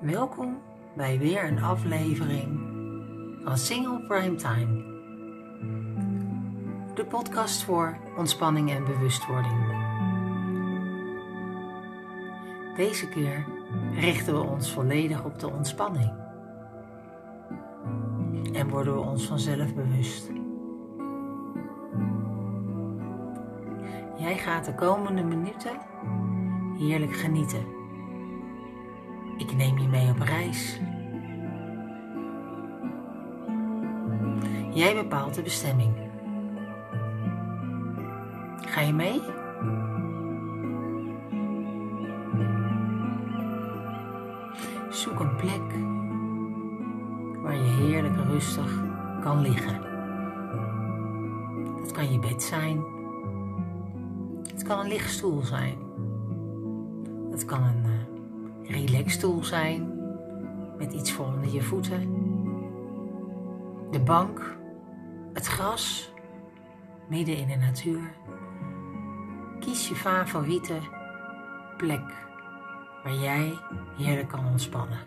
Welkom bij weer een aflevering van Single Prime Time. De podcast voor ontspanning en bewustwording. Deze keer richten we ons volledig op de ontspanning. En worden we ons vanzelf bewust. Jij gaat de komende minuten heerlijk genieten. Ik neem je mee op reis. Jij bepaalt de bestemming. Ga je mee? Zoek een plek waar je heerlijk rustig kan liggen. Dat kan je bed zijn. Het kan een lichtstoel zijn. Het kan een uh, relaxstoel zijn met iets voor onder je voeten. De bank, het gras, midden in de natuur. Kies je favoriete plek waar jij heerlijk kan ontspannen.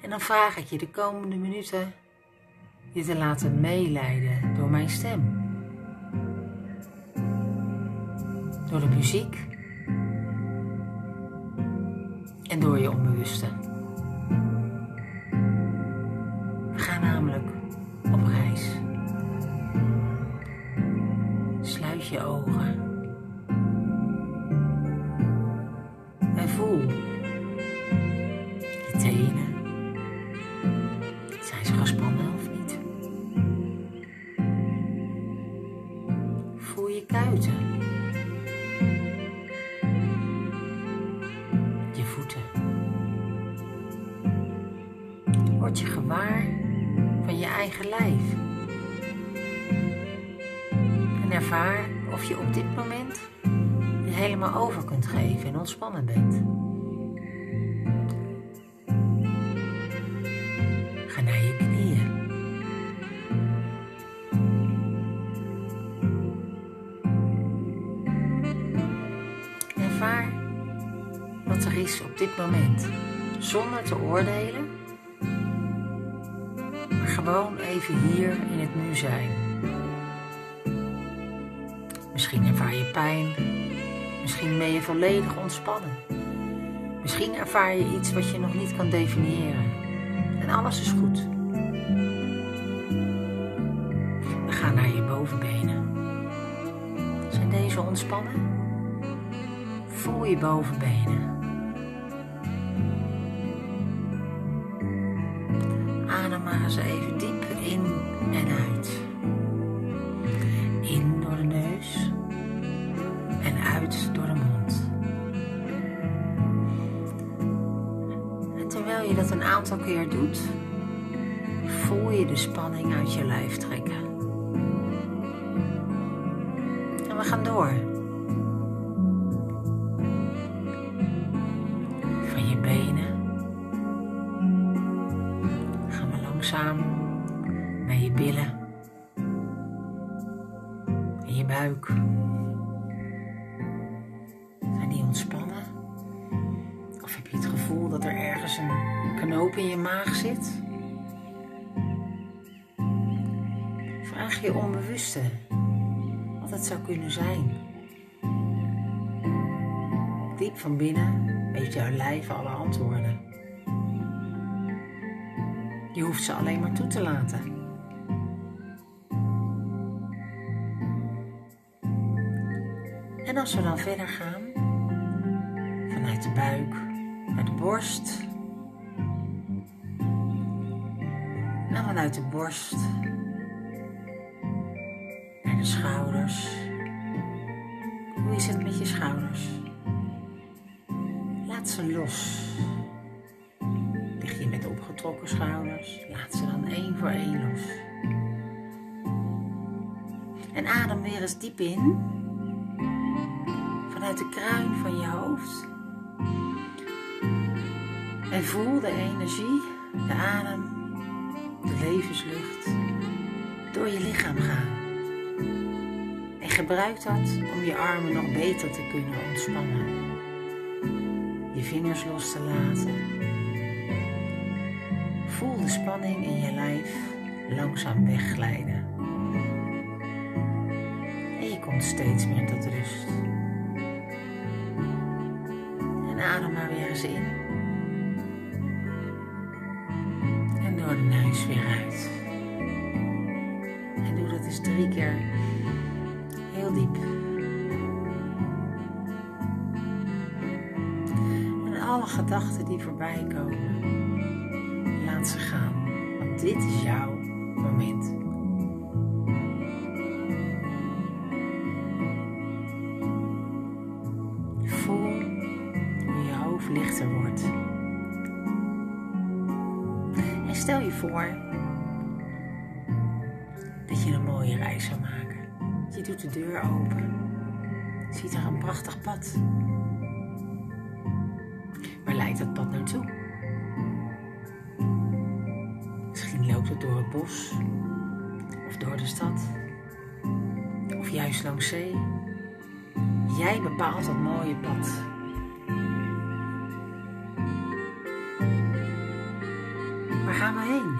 En dan vraag ik je de komende minuten je te laten meeleiden door mijn stem. Door de muziek door je onbewuste. We gaan namelijk op reis. Sluit je ogen. En voel je gewaar van je eigen lijf. En ervaar of je op dit moment je helemaal over kunt geven en ontspannen bent. Ga naar je knieën. Ervaar wat er is op dit moment, zonder te oordelen, gewoon even hier in het nu zijn. Misschien ervaar je pijn, misschien ben je volledig ontspannen. Misschien ervaar je iets wat je nog niet kan definiëren. En alles is goed. We gaan naar je bovenbenen. Zijn deze ontspannen? Voel je bovenbenen. Adem maar eens even en uit. In door de neus en uit door de mond. En terwijl je dat een aantal keer doet, voel je de spanning uit je lijf trekken. En we gaan door. Buik. Zijn die ontspannen? Of heb je het gevoel dat er ergens een knoop in je maag zit? Vraag je onbewuste wat het zou kunnen zijn. Diep van binnen heeft jouw lijf alle antwoorden. Je hoeft ze alleen maar toe te laten. En als we dan verder gaan, vanuit de buik naar de borst. En vanuit de borst naar de schouders. Hoe is het met je schouders? Laat ze los. Lig je met opgetrokken schouders, laat ze dan één voor één los. En adem weer eens diep in. Vanuit de kruin van je hoofd. En voel de energie, de adem, de levenslucht door je lichaam gaan. En gebruik dat om je armen nog beter te kunnen ontspannen. Je vingers los te laten. Voel de spanning in je lijf langzaam wegglijden. En je komt steeds meer tot rust. Eens in. En door de neus weer uit. En doe dat eens drie keer heel diep. En alle gedachten die voorbij komen, laat ze gaan. Want dit is jouw moment. Voor dat je een mooie reis zou maken. Je doet de deur open. Ziet er een prachtig pad. Waar leidt dat pad naartoe? Misschien loopt het door het bos. Of door de stad. Of juist langs zee. Jij bepaalt dat mooie pad. We heen?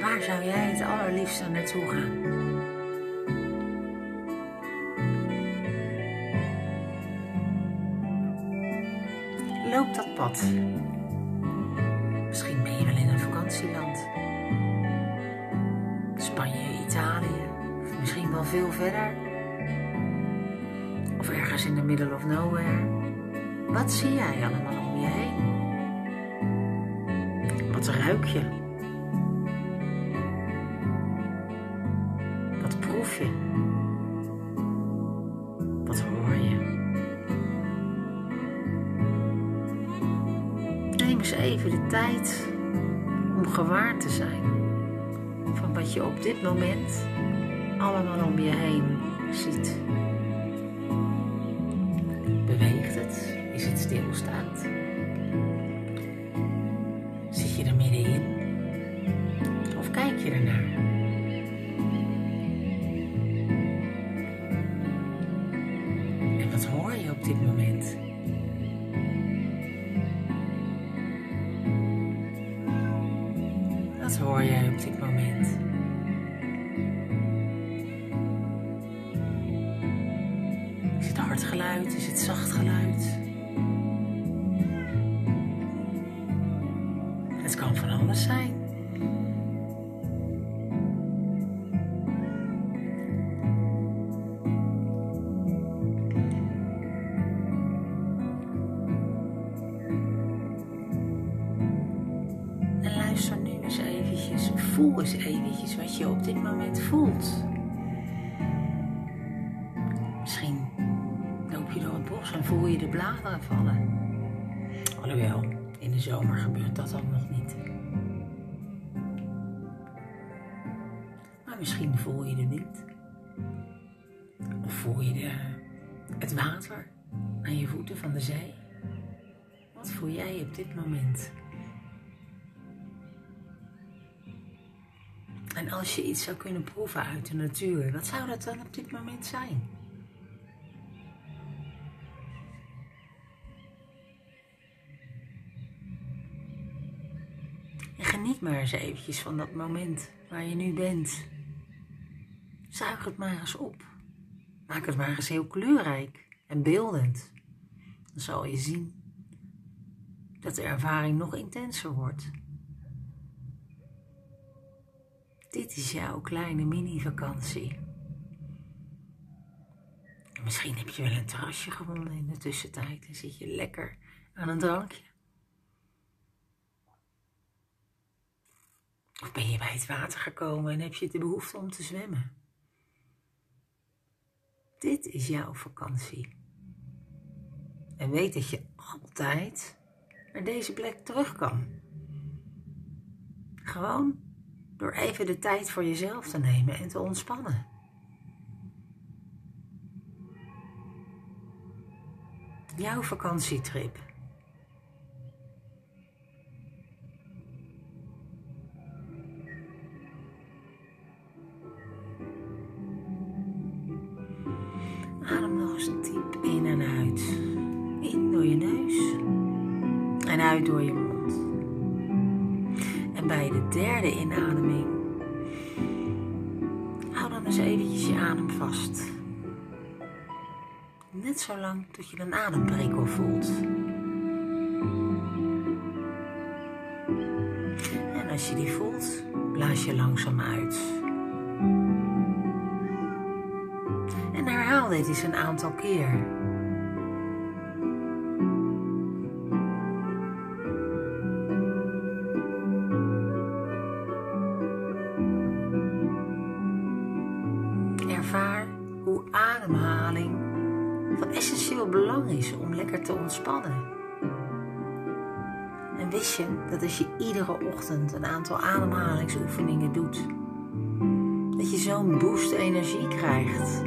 Waar zou jij het allerliefste naartoe gaan? Loop dat pad. Misschien ben je wel in een vakantieland. Spanje, Italië, of misschien wel veel verder. In the middle of nowhere. Wat zie jij allemaal om je heen? Wat ruik je? Wat proef je? Wat hoor je? Neem eens even de tijd om gewaar te zijn van wat je op dit moment allemaal om je heen ziet. Het? Stilstaand? Zit je er middenin? Of kijk je ernaar? En wat hoor je op dit moment? Wat hoor jij op dit moment? Is het hard geluid? Is het zacht geluid? Zijn. En luister nu eens eventjes, voel eens eventjes wat je op dit moment voelt. Misschien loop je door het bos en voel je de bladeren vallen. Alhoewel, in de zomer gebeurt dat ook nog niet. Maar misschien voel je de wind. Of voel je de, het water aan je voeten van de zee. Wat voel jij op dit moment? En als je iets zou kunnen proeven uit de natuur, wat zou dat dan op dit moment zijn? En geniet maar eens eventjes van dat moment waar je nu bent. Zuig het maar eens op. Maak het maar eens heel kleurrijk en beeldend. Dan zal je zien dat de ervaring nog intenser wordt. Dit is jouw kleine mini-vakantie. Misschien heb je wel een terrasje gewonnen in de tussentijd en zit je lekker aan een drankje. Of ben je bij het water gekomen en heb je de behoefte om te zwemmen? Dit is jouw vakantie. En weet dat je altijd naar deze plek terug kan. Gewoon door even de tijd voor jezelf te nemen en te ontspannen. Jouw vakantietrip. Adem vast. Net zo lang tot je een ademprikkel voelt. En als je die voelt, blaas je langzaam uit. En herhaal dit eens een aantal keer. Ademhaling van essentieel belang is om lekker te ontspannen. En wist je dat als je iedere ochtend een aantal ademhalingsoefeningen doet, dat je zo'n boost energie krijgt,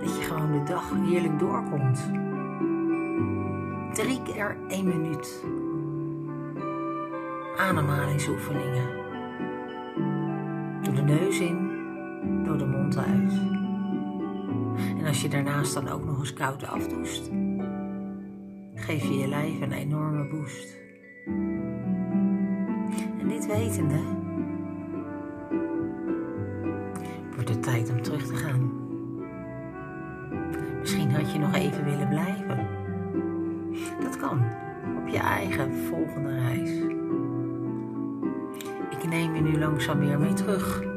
dat je gewoon de dag heerlijk doorkomt? Drie keer één minuut. Ademhalingsoefeningen. Door de neus in, door de mond uit. En als je daarnaast dan ook nog eens koud afdoest, geef je je lijf een enorme boost. En dit wetende, wordt het tijd om terug te gaan. Misschien had je nog even willen blijven. Dat kan, op je eigen volgende reis. Ik neem je nu langzaam weer mee terug.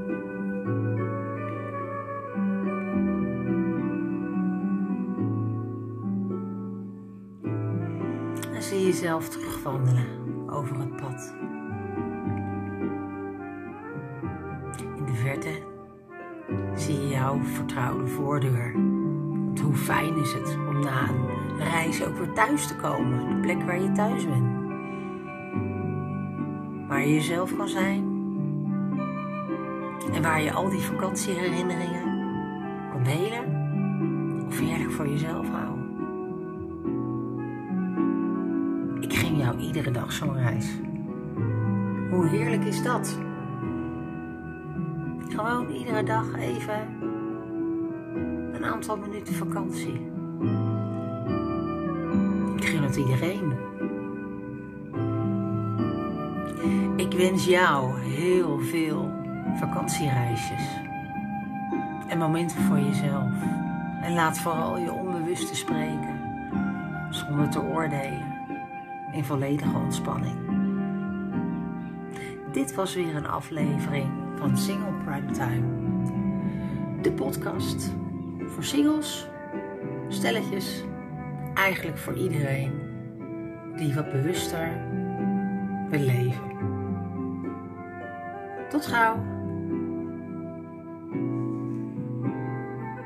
Jezelf terugwandelen over het pad. In de verte zie je jouw vertrouwde voordeur. Want hoe fijn is het om na een reis ook weer thuis te komen, de plek waar je thuis bent. Waar je jezelf kan zijn. En waar je al die vakantieherinneringen kan delen of heerlijk voor jezelf houden. Jou iedere dag zo'n reis. Hoe heerlijk is dat? Gewoon iedere dag even een aantal minuten vakantie. Ik gun het iedereen. Ik wens jou heel veel vakantiereisjes en momenten voor jezelf. En laat vooral je onbewuste spreken, zonder te oordelen, in volledige ontspanning. Dit was weer een aflevering van Single Primetime. De podcast voor singles, stelletjes, eigenlijk voor iedereen die wat bewuster wil leven. Tot gauw!